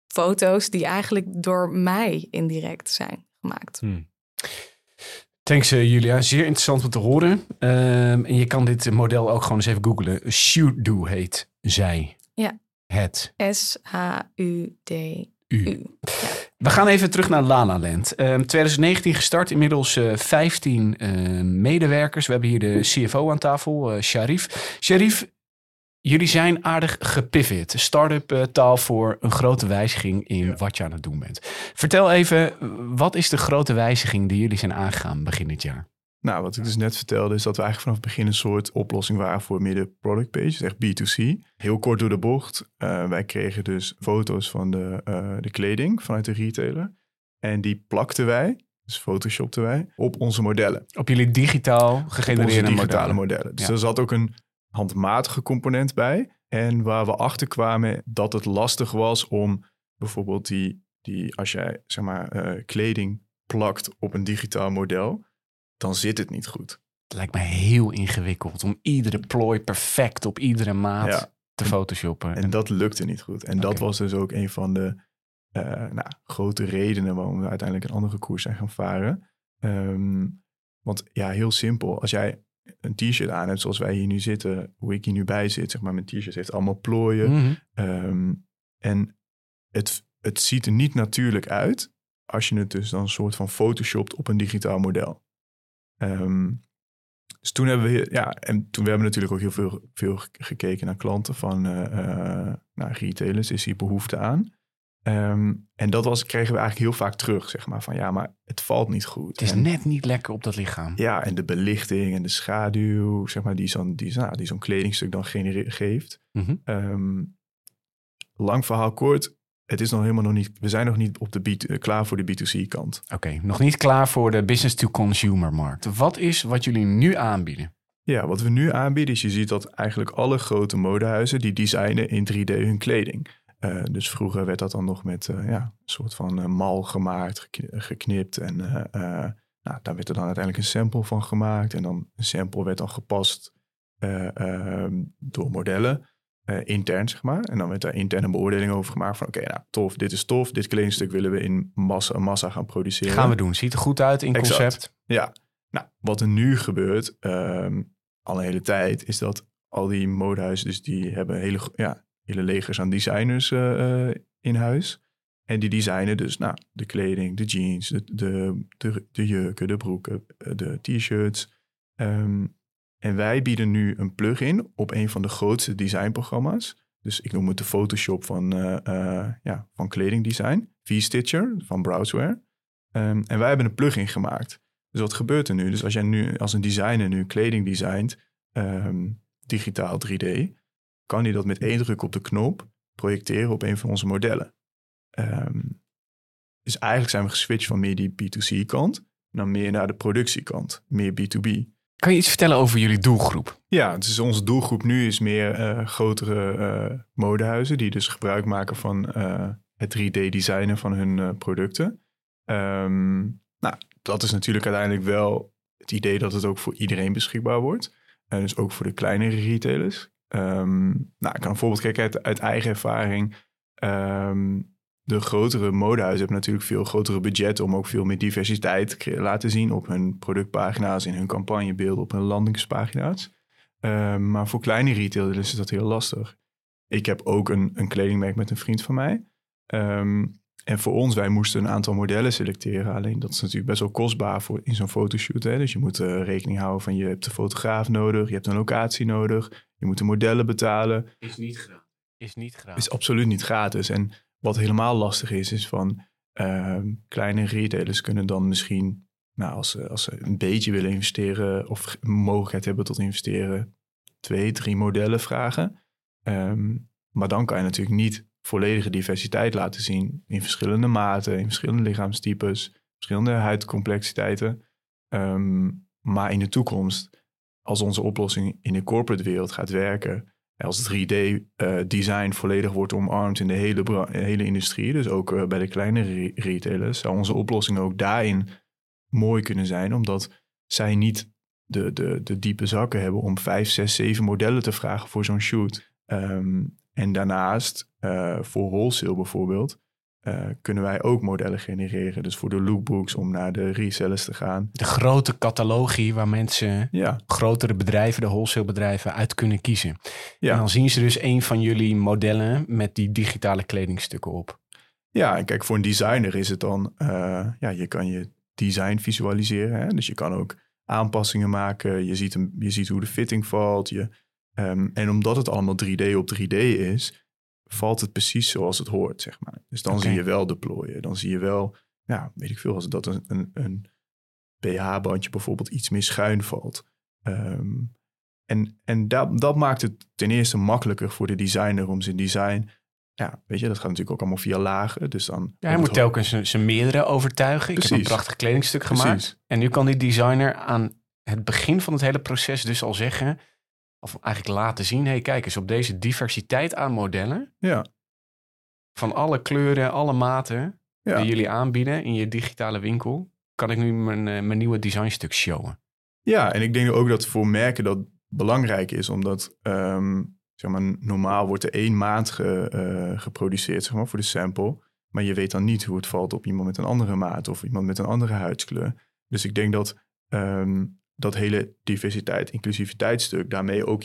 foto's die eigenlijk door mij indirect zijn gemaakt. Hmm. Thanks uh, Julia, zeer interessant om te horen. Um, en je kan dit model ook gewoon eens even googlen. Shudu heet zij. Ja. Het. S-H-U-D. U. We gaan even terug naar Lala Land. Um, 2019 gestart, inmiddels uh, 15 uh, medewerkers. We hebben hier de CFO aan tafel, uh, Sharif. Sharif, jullie zijn aardig gepivot. Start-up uh, taal voor een grote wijziging in ja. wat je aan het doen bent. Vertel even, wat is de grote wijziging die jullie zijn aangegaan begin dit jaar? Nou, wat ik dus net vertelde is dat we eigenlijk vanaf het begin een soort oplossing waren voor midden product pages, echt B2C. Heel kort door de bocht. Uh, wij kregen dus foto's van de, uh, de kleding vanuit de retailer. En die plakten wij, dus photoshopten wij, op onze modellen. Op jullie digitaal gegenereerde digitale modellen. modellen. Dus ja. er zat ook een handmatige component bij. En waar we achter kwamen dat het lastig was om bijvoorbeeld die, die als jij zeg maar uh, kleding plakt op een digitaal model dan zit het niet goed. Het lijkt me heel ingewikkeld om iedere plooi perfect op iedere maat ja. te photoshoppen. En, en dat lukte niet goed. En okay. dat was dus ook een van de uh, nou, grote redenen waarom we uiteindelijk een andere koers zijn gaan varen. Um, want ja, heel simpel. Als jij een t-shirt aan hebt zoals wij hier nu zitten, hoe ik hier nu bij zit, zeg maar, mijn t-shirt heeft allemaal plooien. Mm -hmm. um, en het, het ziet er niet natuurlijk uit als je het dus dan een soort van photoshopt op een digitaal model. Um, dus toen hebben we, ja, en toen we hebben natuurlijk ook heel veel, veel gekeken naar klanten van uh, uh, naar retailers, is hier behoefte aan. Um, en dat was, kregen we eigenlijk heel vaak terug, zeg maar, van ja, maar het valt niet goed. Het is en, net niet lekker op dat lichaam. Ja, en de belichting en de schaduw, zeg maar, die zo'n die, nou, die zo'n kledingstuk dan geeft. Mm -hmm. um, lang verhaal kort, het is nog helemaal nog niet. We zijn nog niet op de B, klaar voor de B2C-kant. Oké, okay, nog niet klaar voor de business-to-consumer-markt. Wat is wat jullie nu aanbieden? Ja, wat we nu aanbieden is, je ziet dat eigenlijk alle grote modehuizen die designen in 3D hun kleding. Uh, dus vroeger werd dat dan nog met uh, ja, een soort van uh, mal gemaakt, geknipt. En nou, daar werd er dan uiteindelijk een sample van gemaakt. En dan een sample werd dan gepast ehm, door modellen. Intern, zeg maar. En dan werd daar intern een beoordeling over gemaakt van... oké, okay, nou, tof, dit is tof. Dit kledingstuk willen we in massa, massa gaan produceren. Gaan we doen. Ziet er goed uit in exact. concept. Ja. Nou, wat er nu gebeurt, um, al een hele tijd... is dat al die modehuizen, dus die hebben hele, ja, hele legers aan designers uh, uh, in huis. En die designen dus nou, de kleding, de jeans, de, de, de, de jurken, de broeken, de t-shirts... Um, en wij bieden nu een plugin op een van de grootste designprogramma's. Dus ik noem het de Photoshop van, ja, van kledingdesign. V-Stitcher van Browseware. Ehm, en wij hebben een plugin gemaakt. Dus wat gebeurt er nu? Dus als jij nu als een designer nu kleding designt, ehm, digitaal 3D, kan hij dat met één druk op de knop projecteren op een van onze modellen. Ehm, dus eigenlijk zijn we geswitcht van meer die B2C-kant naar meer naar de productiekant, meer B2B. Kan je iets vertellen over jullie doelgroep? Ja, dus onze doelgroep nu is meer uh, grotere uh, modehuizen die dus gebruik maken van uh, het 3D-designen van hun producten. Um, nou, dat is natuurlijk uiteindelijk wel het idee dat het ook voor iedereen beschikbaar wordt. En dus ook voor de kleinere retailers. Um, nou, ik kan een voorbeeld kijken uit, eigen ervaring. Um, de grotere modehuizen hebben natuurlijk veel grotere budgetten om ook veel meer diversiteit te laten zien op hun productpagina's, in hun campagnebeelden, op hun landingspagina's. Um, maar voor kleine retailers is dat heel lastig. Ik heb ook een, een kledingmerk met een vriend van mij. En voor ons, wij moesten een aantal modellen selecteren. Alleen dat is natuurlijk best wel kostbaar voor in zo'n fotoshoot. Hè? Dus je moet uh, rekening houden van je hebt de fotograaf nodig, je hebt een locatie nodig, je moet de modellen betalen. Is niet gratis. Is niet gratis. Is absoluut niet gratis. En wat helemaal lastig is, is van uh, kleine retailers kunnen dan misschien, nou, als, ze, als ze een beetje willen investeren of mogelijkheid hebben tot investeren, twee, drie modellen vragen. Um, maar dan kan je natuurlijk niet volledige diversiteit laten zien in verschillende maten, in verschillende lichaamstypes, verschillende huidcomplexiteiten. Um, maar in de toekomst, als onze oplossing in de corporate wereld gaat werken, als 3D-design uh, volledig wordt omarmd in de hele, hele industrie, dus ook uh, bij de kleine retailers, zou onze oplossing ook daarin mooi kunnen zijn, omdat zij niet de, de, de diepe zakken hebben om vijf, zes, zeven modellen te vragen voor zo'n shoot. Um, en daarnaast, uh, voor wholesale bijvoorbeeld, uh, kunnen wij ook modellen genereren. Dus voor de lookbooks om naar de resellers te gaan. De grote catalogie waar mensen, ja. grotere bedrijven, de wholesale bedrijven, uit kunnen kiezen. Ja. En dan zien ze dus een van jullie modellen met die digitale kledingstukken op. Ja, en kijk, voor een designer is het dan, uh, ja, je kan je design visualiseren. Hè? Dus je kan ook aanpassingen maken. Je ziet, een, je ziet hoe de fitting valt. Je, um, en omdat het allemaal 3D op 3D is, valt het precies zoals het hoort, zeg maar. Dus dan zie je wel deployen. Dan zie je wel, ja, weet ik veel, als dat een, een, een BH-bandje bijvoorbeeld iets meer schuin valt. Ehm, en en dat, dat maakt het ten eerste makkelijker voor de designer om zijn design... Ja, weet je, dat gaat natuurlijk ook allemaal via lagen. Dus dan Ja, hij moet telkens zijn- meerdere overtuigen. Ik heb een prachtig kledingstuk gemaakt. Precies. En nu kan die designer aan het begin van het hele proces dus al zeggen... of eigenlijk laten zien... hé, hey, kijk eens, op deze diversiteit aan modellen... Ja, van alle kleuren, alle maten... ja. die jullie aanbieden in je digitale winkel... kan ik nu mijn, eh, mijn nieuwe designstuk showen. Ja, en ik denk ook dat voor merken dat belangrijk is, omdat ehm, zeg maar, normaal wordt er één maand ge- eh, geproduceerd zeg maar, voor de sample. Maar je weet dan niet hoe het valt op iemand met een andere maat of iemand met een andere huidskleur. Dus ik denk dat ehm, dat hele diversiteit, inclusiviteitsstuk daarmee ook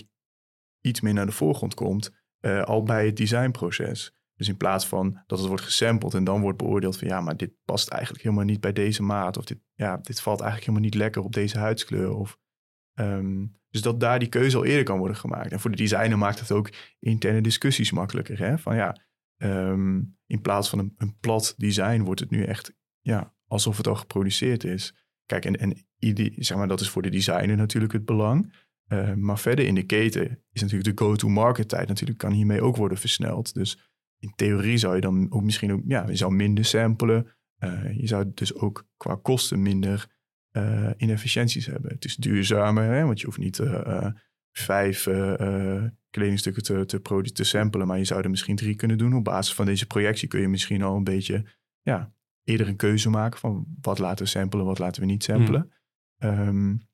iets meer naar de voorgrond komt, eh, al bij het designproces. Dus in plaats van dat het wordt gesampled en dan wordt beoordeeld van ja, maar dit past eigenlijk helemaal niet bij deze maat. Of dit, ja, dit valt eigenlijk helemaal niet lekker op deze huidskleur. Of, ehm, dus dat daar die keuze al eerder kan worden gemaakt. En voor de designer maakt het ook interne discussies makkelijker. Hè? Van ja, ehm, in plaats van een, een plat design wordt het nu echt ja, alsof het al geproduceerd is. Kijk, en, en zeg maar, dat is voor de designer natuurlijk het belang. Uh, maar verder in de keten is natuurlijk de go-to-market tijd natuurlijk kan hiermee ook worden versneld. Dus in theorie zou je dan ook misschien ook, ja, je zou minder samplen. Uh, je zou dus ook qua kosten minder uh, inefficiënties hebben. Het is duurzamer, hè, want je hoeft niet vijf kledingstukken te, te, te samplen, maar je zou er misschien drie kunnen doen. Op basis van deze projectie kun je misschien al een beetje ja, eerder een keuze maken van wat laten we samplen, wat laten we niet samplen. Hmm. Um,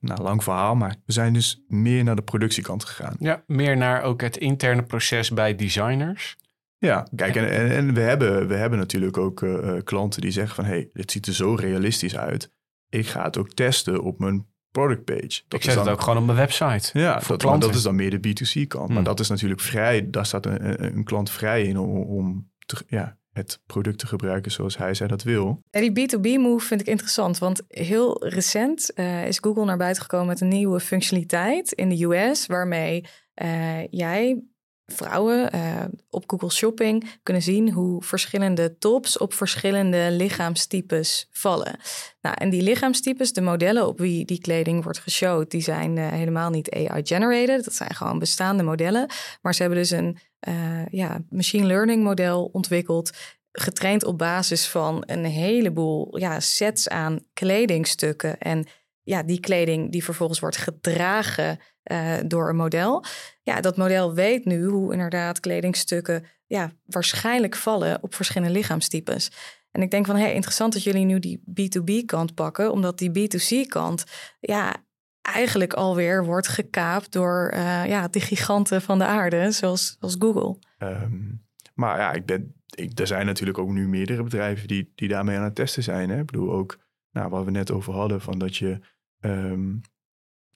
nou, lang verhaal, maar we zijn dus meer naar de productiekant gegaan. Ja, meer naar ook het interne proces bij designers. Ja, kijk, en, en, en we, hebben, we hebben natuurlijk ook uh, klanten die zeggen van... hé, hey, dit ziet er zo realistisch uit. Ik ga het ook testen op mijn product page. Dat ik zet dan, het ook gewoon op mijn website. Ja, dat, maar dat is dan meer de B2C-kant. Hmm. Maar dat is natuurlijk vrij, daar staat een, een klant vrij in om, om te, ja, het product te gebruiken zoals hij zij dat wil. Die B2B-move vind ik interessant, want heel recent uh, is Google naar buiten gekomen met een nieuwe functionaliteit in de US, waarmee uh, jij vrouwen uh, op Google Shopping kunnen zien hoe verschillende tops op verschillende lichaamstypes vallen. Nou, en die lichaamstypes, de modellen op wie die kleding wordt geshowd, die zijn helemaal niet AI-generated. Dat zijn gewoon bestaande modellen. Maar ze hebben dus een uh, ja, machine learning model ontwikkeld getraind op basis van een heleboel ja, sets aan kledingstukken. En ja, die kleding die vervolgens wordt gedragen uh, door een model. Ja, dat model weet nu hoe inderdaad kledingstukken ja, waarschijnlijk vallen op verschillende lichaamstypes. En ik denk van, hé, hey, interessant dat jullie nu die B2B-kant pakken, omdat die B2C-kant, ja, eigenlijk alweer wordt gekaapt door uh, ja, de giganten van de aarde, zoals, zoals Google. Um, maar ja, ik ben, er zijn natuurlijk ook nu meerdere bedrijven die, die daarmee aan het testen zijn. Hè? Ik bedoel ook, nou, wat we net over hadden, van dat je, um,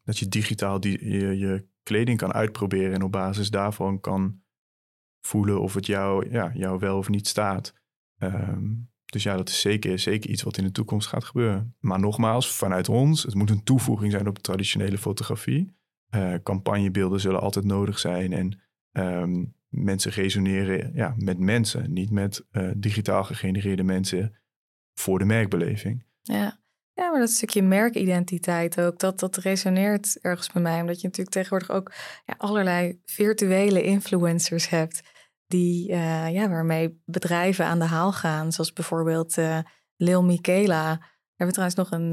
dat je digitaal die, je, je kleding kan uitproberen en op basis daarvan kan voelen of het jou, ja, jou wel of niet staat. Um, dus ja, dat is zeker, zeker iets wat in de toekomst gaat gebeuren. Maar nogmaals, vanuit ons, het moet een toevoeging zijn op de traditionele fotografie. Uh, campagnebeelden zullen altijd nodig zijn en um, mensen resoneren ja, met mensen, niet met uh, digitaal gegenereerde mensen voor de merkbeleving. Ja. ja, maar dat stukje merkidentiteit ook, dat, dat resoneert ergens bij mij. Omdat je natuurlijk tegenwoordig ook ja, allerlei virtuele influencers hebt. Die, uh, ja, waarmee bedrijven aan de haal gaan. Zoals bijvoorbeeld uh, Lil Michaela. Daar hebben we trouwens nog een,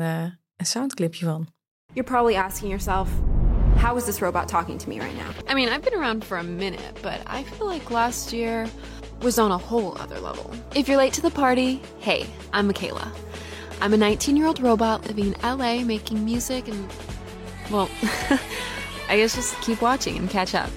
een soundclipje van. You're probably asking yourself... How is this robot talking to me right now? I mean, I've been around for a minute, but I feel like last year was on a whole other level. If you're late to the party, hey, I'm Michaela. I'm a 19 year old robot living in LA making music and, well, I guess just keep watching and catch up.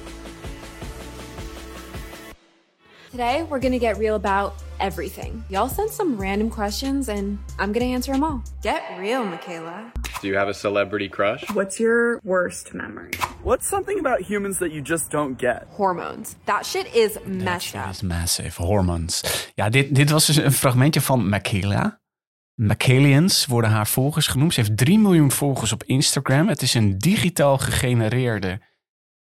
Today, we're gonna get real about everything. Y'all sent some random questions and I'm gonna answer them all. Get real, Michaela. Do you have a celebrity crush? What's your worst memory? What's something about humans that you just don't get? Hormones. That shit is messed That up. is massive. Hormones. Ja, dit, dit was dus een fragmentje van Michaela. Michaelians worden haar volgers genoemd. Ze heeft 3 miljoen volgers op Instagram. Het is een digitaal gegenereerde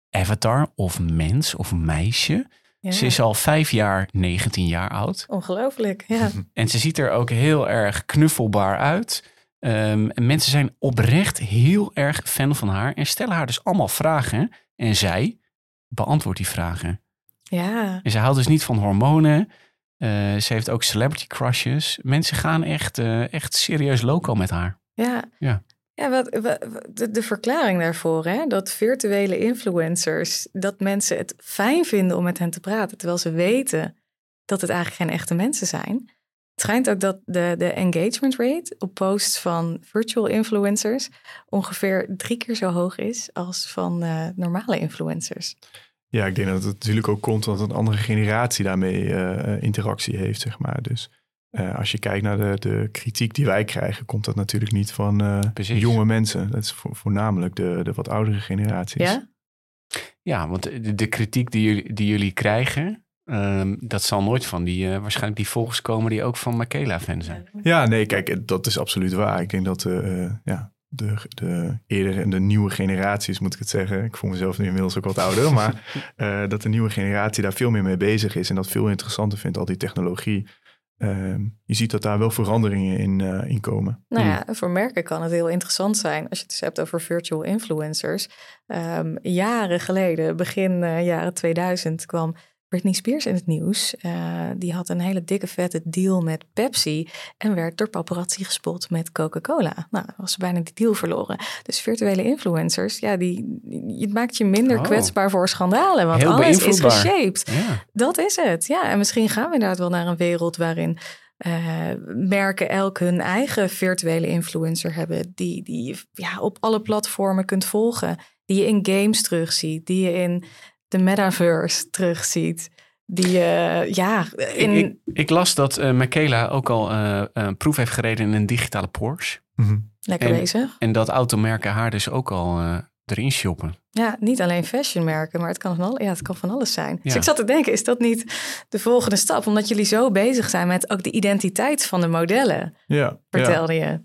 avatar of mens of meisje. Ja. Ze is al vijf jaar 19 jaar oud. Ongelooflijk, ja. En ze ziet er ook heel erg knuffelbaar uit. Um, en mensen zijn oprecht heel erg fan van haar en stellen haar dus allemaal vragen. En zij beantwoordt die vragen. Ja. En ze houdt dus niet van hormonen. Uh, ze heeft ook celebrity crushes. Mensen gaan echt, uh, echt serieus loco met haar. Ja. Ja. Ja, wat, de, verklaring daarvoor, hè? dat virtuele influencers, dat mensen het fijn vinden om met hen te praten, terwijl ze weten dat het eigenlijk geen echte mensen zijn. Het schijnt ook dat de, de engagement rate op posts van virtual influencers ongeveer drie keer zo hoog is als van uh, normale influencers. Ja, ik denk dat het natuurlijk ook komt omdat een andere generatie daarmee uh, interactie heeft, zeg maar. Dus uh, als je kijkt naar de, de kritiek die wij krijgen, komt dat natuurlijk niet van uh, jonge mensen. Dat is vo voornamelijk de, de wat oudere generaties. Ja, ja want de, de kritiek die jullie, die jullie krijgen, um, dat zal nooit van die, uh, waarschijnlijk die volgers komen die ook van Michaela-fan zijn. Ja, nee, kijk, dat is absoluut waar. Ik denk dat ja, de, de eerder en de nieuwe generaties, moet ik het zeggen. Ik voel mezelf nu inmiddels ook wat ouder, maar uh, dat de nieuwe generatie daar veel meer mee bezig is en dat veel interessanter vindt, al die technologie. Uh, je ziet dat daar wel veranderingen in, uh, in komen. Nou ja, voor merken kan het heel interessant zijn als je het dus hebt over virtual influencers. Um, jaren geleden, begin uh, jaren 2000, kwam Britney Spears in het nieuws. Uh, die had een hele dikke vette deal met Pepsi en werd door paparazzi gespot met Coca-Cola. Nou, was ze bijna die deal verloren. Dus virtuele influencers, ja, die, het maakt je minder oh. kwetsbaar voor schandalen, want Heel alles is geshaped. Ja. Dat is het. Ja, en misschien gaan we inderdaad wel naar een wereld waarin uh, merken elk hun eigen virtuele influencer hebben, die, die je ja, op alle platformen kunt volgen, die je in games terugziet, die je in de metaverse terugziet. Die, uh, ja, in... ik, ik, ik, las dat uh, Michaela ook al uh, een proef heeft gereden in een digitale Porsche. Mm -hmm. Lekker en, bezig. En dat automerken haar dus ook al erin shoppen. Ja, niet alleen fashionmerken, maar het kan van, al, ja, het kan van alles zijn. Ja. Dus ik zat te denken, is dat niet de volgende stap? Omdat jullie zo bezig zijn met ook de identiteit van de modellen, ja, vertelde ja. je.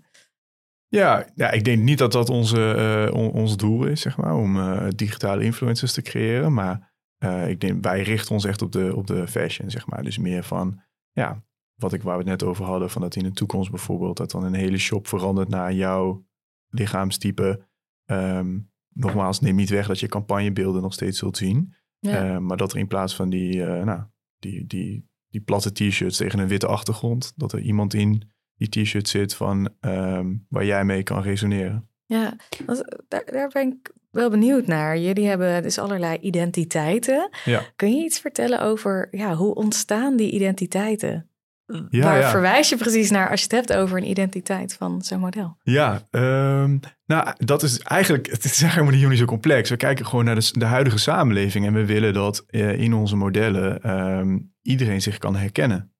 Ja, ja, ik denk niet dat dat onze, uh, on, ons doel is, zeg maar, om uh, digitale influencers te creëren. Maar Eh, ik denk, wij richten ons echt op de, op de fashion, zeg maar. Dus meer van, ja, wat ik waar we het net over hadden, van dat in de toekomst bijvoorbeeld, dat dan een hele shop verandert naar jouw lichaamstype. Ehm, nogmaals, neem niet weg dat je campagnebeelden nog steeds zult zien. Ja. Eh, maar dat er in plaats van die, eh, nou, die, die, die platte t-shirts tegen een witte achtergrond, dat er iemand in die t-shirt zit van ehm, waar jij mee kan resoneren. Ja, daar, daar ben ik wel benieuwd naar. Jullie hebben dus allerlei identiteiten. Ja. Kun je iets vertellen over ja, hoe ontstaan die identiteiten? Ja, Waar ja. verwijs je precies naar als je het hebt over een identiteit van zo'n model? Ja, ehm, nou, dat is eigenlijk, het is eigenlijk helemaal niet zo complex. We kijken gewoon naar de, de huidige samenleving en we willen dat eh, in onze modellen ehm, iedereen zich kan herkennen.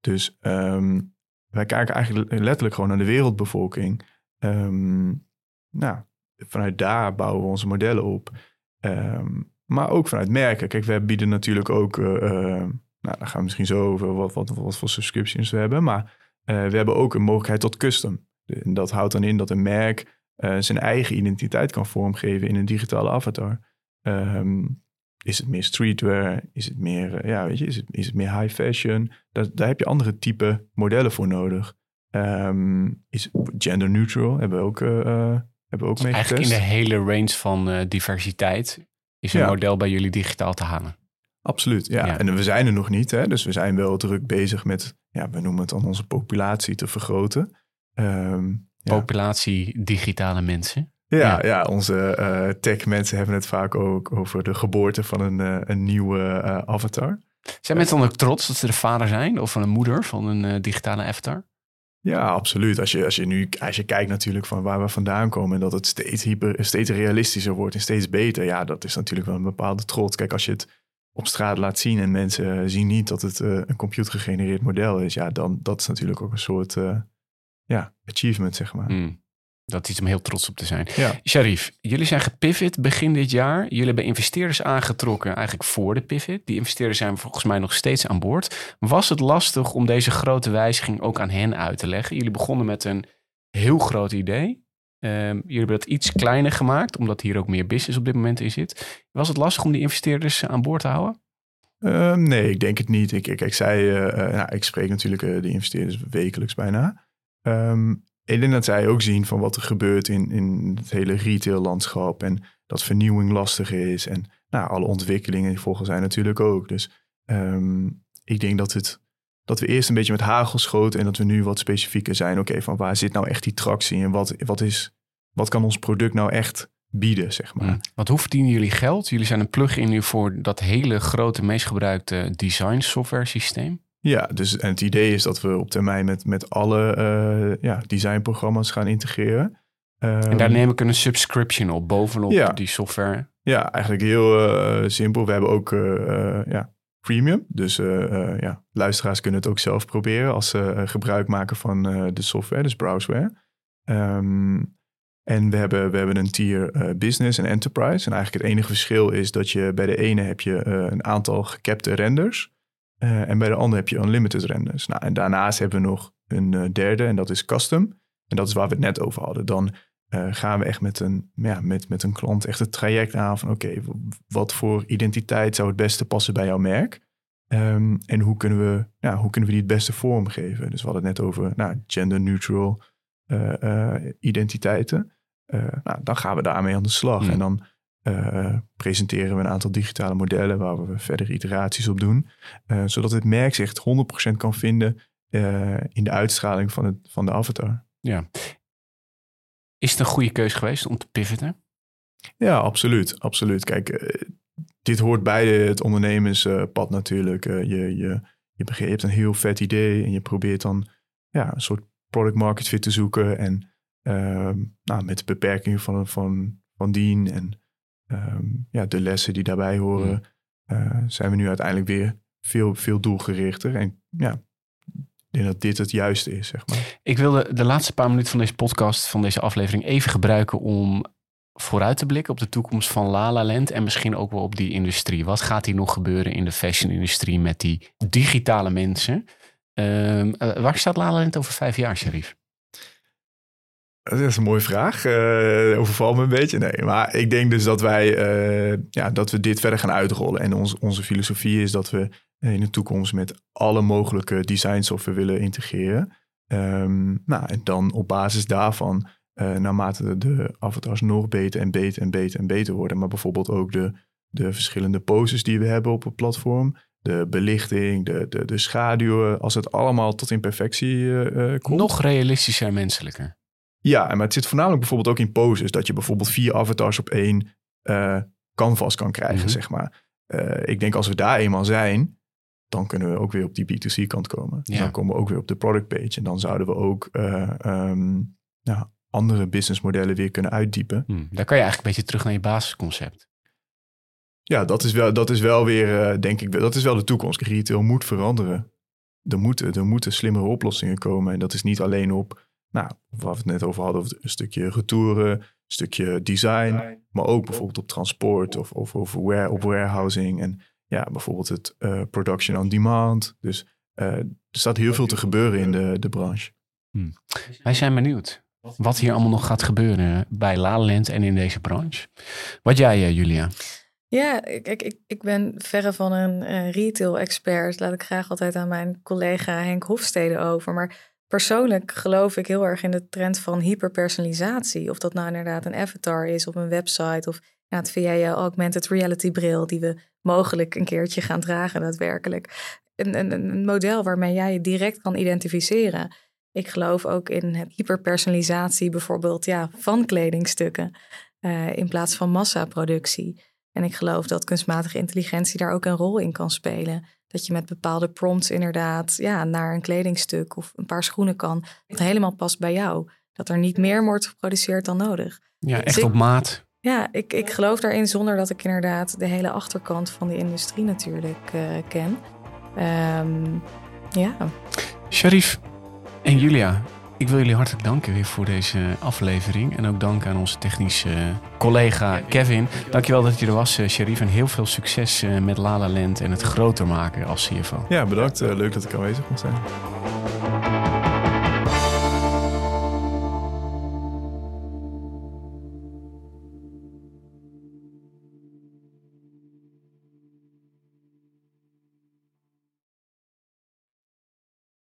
Dus ehm, wij kijken eigenlijk letterlijk gewoon naar de wereldbevolking. Ehm, nou, vanuit daar bouwen we onze modellen op. Ehm, maar ook vanuit merken. Kijk, we bieden natuurlijk ook, eh, nou, daar gaan we misschien zo over wat, wat, voor subscriptions we hebben. Maar eh, we hebben ook een mogelijkheid tot custom. En dat houdt dan in dat een merk zijn eigen identiteit kan vormgeven in een digitale avatar. Ehm, is het meer streetwear? Is het meer, eh, ja, weet je, is het, is het meer high fashion? Daar, daar heb je andere type modellen voor nodig. Ehm, is gender neutral? Hebben we ook, eh, hebben we ook mee Eigenlijk in de hele range van diversiteit is een Ja. model bij jullie digitaal te halen. Absoluut, ja. Ja. En we zijn er nog niet, hè? dus we zijn wel druk bezig met, ja, we noemen het dan onze populatie te vergroten. Ehm, ja. Populatie digitale mensen. Ja, ja. onze eh tech-mensen hebben het vaak ook over de geboorte van een, eh, een nieuwe eh, avatar. Zijn mensen dan ook trots dat ze de vader zijn of van een moeder van een digitale avatar? Ja, absoluut. Als je, als je nu als je kijkt natuurlijk van waar we vandaan komen en dat het steeds, hyper, steeds realistischer wordt en steeds beter, ja, dat is natuurlijk wel een bepaalde trots. Kijk, als je het op straat laat zien en mensen zien niet dat het een computergegenereerd model is, ja, dan dat is natuurlijk ook een soort ja, achievement, zeg maar. Hmm. Dat is iets om heel trots op te zijn. Ja. Sharif, jullie zijn gepivot begin dit jaar. Jullie hebben investeerders aangetrokken eigenlijk voor de pivot. Die investeerders zijn volgens mij nog steeds aan boord. Was het lastig om deze grote wijziging ook aan hen uit te leggen? Jullie begonnen met een heel groot idee. Ehm, jullie hebben dat iets kleiner gemaakt, omdat hier ook meer business op dit moment in zit. Was het lastig om die investeerders aan boord te houden? Ehm, nee, ik denk het niet. Ik, ik, ik zei, eh, eh, nou, ik spreek natuurlijk eh, de investeerders wekelijks bijna. Ehm, ik denk dat zij ook zien van wat er gebeurt in, in het hele retaillandschap en dat vernieuwing lastig is. En nou, alle ontwikkelingen die volgen zij natuurlijk ook. Dus ehm, ik denk dat, het, dat we eerst een beetje met hagel schoten en dat we nu wat specifieker zijn. Oké, van waar zit nou echt die tractie en wat, wat, is, wat kan ons product nou echt bieden, zeg maar. Want hoe verdienen jullie geld? Jullie zijn een plug-in nu voor dat hele grote, meest gebruikte design software systeem. Ja, dus en het idee is dat we op termijn met, met alle eh, ja, designprogramma's gaan integreren. en daar Ehm, neem ik een subscription op, bovenop Ja. die software. Ja, eigenlijk heel eh, simpel. We hebben ook eh, ja, premium. Dus ja, luisteraars kunnen het ook zelf proberen als ze gebruik maken van de software, dus browseware. Ehm, en we hebben, we hebben een tier business en enterprise. En eigenlijk het enige verschil is dat je bij de ene heb je een aantal gecapte renders. Eh, en bij de andere heb je unlimited renders. Nou, en daarnaast hebben we nog een eh, derde en dat is custom. En dat is waar we het net over hadden. Dan eh, gaan we echt met een, ja, met, met een klant echt het traject aan van oké, wat voor identiteit zou het beste passen bij jouw merk? Ehm, en hoe kunnen, we, ja, hoe kunnen we die het beste vormgeven? Dus we hadden het net over nou, gender neutral identiteiten. Nou, dan gaan we daarmee aan de slag. En dan eh, presenteren we een aantal digitale modellen waar we verder iteraties op doen. eh, zodat het merk zich 100% kan vinden eh, in de uitstraling van, het, van de avatar. Ja. Is het een goede keuze geweest om te pivoten? Ja, absoluut. absoluut. Kijk, dit hoort bij het ondernemerspad natuurlijk. Je, je, je hebt een heel vet idee en je probeert dan ja, een soort product market fit te zoeken. En ehm, nou, met de beperkingen van, van, van dien en ehm, ja, de lessen die daarbij horen, eh, zijn we nu uiteindelijk weer veel, veel doelgerichter. En ja, ik denk dat dit het juiste is, zeg maar. Ik wilde de laatste paar minuten van deze podcast, van deze aflevering, even gebruiken om vooruit te blikken op de toekomst van La La Land en misschien ook wel op die industrie. Wat gaat hier nog gebeuren in de fashion-industrie met die digitale mensen? Ehm, eh, waar staat La La Land over vijf jaar, Sharif? Dat is een mooie vraag. Uh, overval me een beetje. Nee, maar ik denk dus dat wij uh, ja, dat we dit verder gaan uitrollen. En onze filosofie is dat we in de toekomst met alle mogelijke design software willen integreren. Um, nou, en dan op basis daarvan, uh, naarmate de avatars nog beter en beter en beter en beter worden, maar bijvoorbeeld ook de, de verschillende poses die we hebben op het platform, de belichting, de, de, de schaduwen, als het allemaal tot in perfectie komt. Nog realistischer en menselijker. Ja, maar het zit voornamelijk bijvoorbeeld ook in poses. Dat je bijvoorbeeld vier avatars op één uh, canvas kan krijgen, mm -hmm. zeg maar. Uh, ik denk als we daar eenmaal zijn, dan kunnen we ook weer op die B2C kant komen. Ja. Dan komen we ook weer op de product page. En dan zouden we ook uh, um, nou, andere businessmodellen weer kunnen uitdiepen. Hmm, daar kan je eigenlijk een beetje terug naar je basisconcept. Ja, dat is wel, dat is wel weer, uh, denk ik, dat is wel de toekomst. Retail moet veranderen. Er moeten, er moeten slimmere oplossingen komen. En dat is niet alleen op, nou, waar we het net over hadden, een stukje retouren, een stukje design, maar ook bijvoorbeeld op transport of, of, of ware, op warehousing. En ja, bijvoorbeeld het uh, production on demand. Dus uh, er staat heel veel te gebeuren in de, de branche. Hmm. Wij zijn benieuwd wat hier allemaal nog gaat gebeuren bij Lalaland en in deze branche. Wat jij, uh, Julia? Ja, kijk, ik, ik ben verre van een uh, retail-expert. Laat ik graag altijd aan mijn collega Henk Hofstede over. Maar persoonlijk geloof ik heel erg in de trend van hyperpersonalisatie. Of dat nou inderdaad een avatar is op een website of ja, het via je augmented reality bril die we mogelijk een keertje gaan dragen daadwerkelijk. Een, een, een model waarmee jij je direct kan identificeren. Ik geloof ook in hyperpersonalisatie bijvoorbeeld ja, van kledingstukken uh, in plaats van massaproductie. En ik geloof dat kunstmatige intelligentie daar ook een rol in kan spelen. Dat je met bepaalde prompts inderdaad ja, naar een kledingstuk of een paar schoenen kan. Dat helemaal past bij jou. Dat er niet meer wordt geproduceerd dan nodig. Ja, echt dus ik, op maat. Ja, ik, ik geloof daarin zonder dat ik inderdaad de hele achterkant van die industrie natuurlijk uh, ken. Um, ja. Sharif en Julia, ik wil jullie hartelijk danken weer voor deze aflevering. En ook dank aan onze technische collega Kevin. Dankjewel dat je er was, Sharif. En heel veel succes met Lala Land en het groter maken als CFO. Ja, bedankt. Leuk dat ik aanwezig mocht zijn.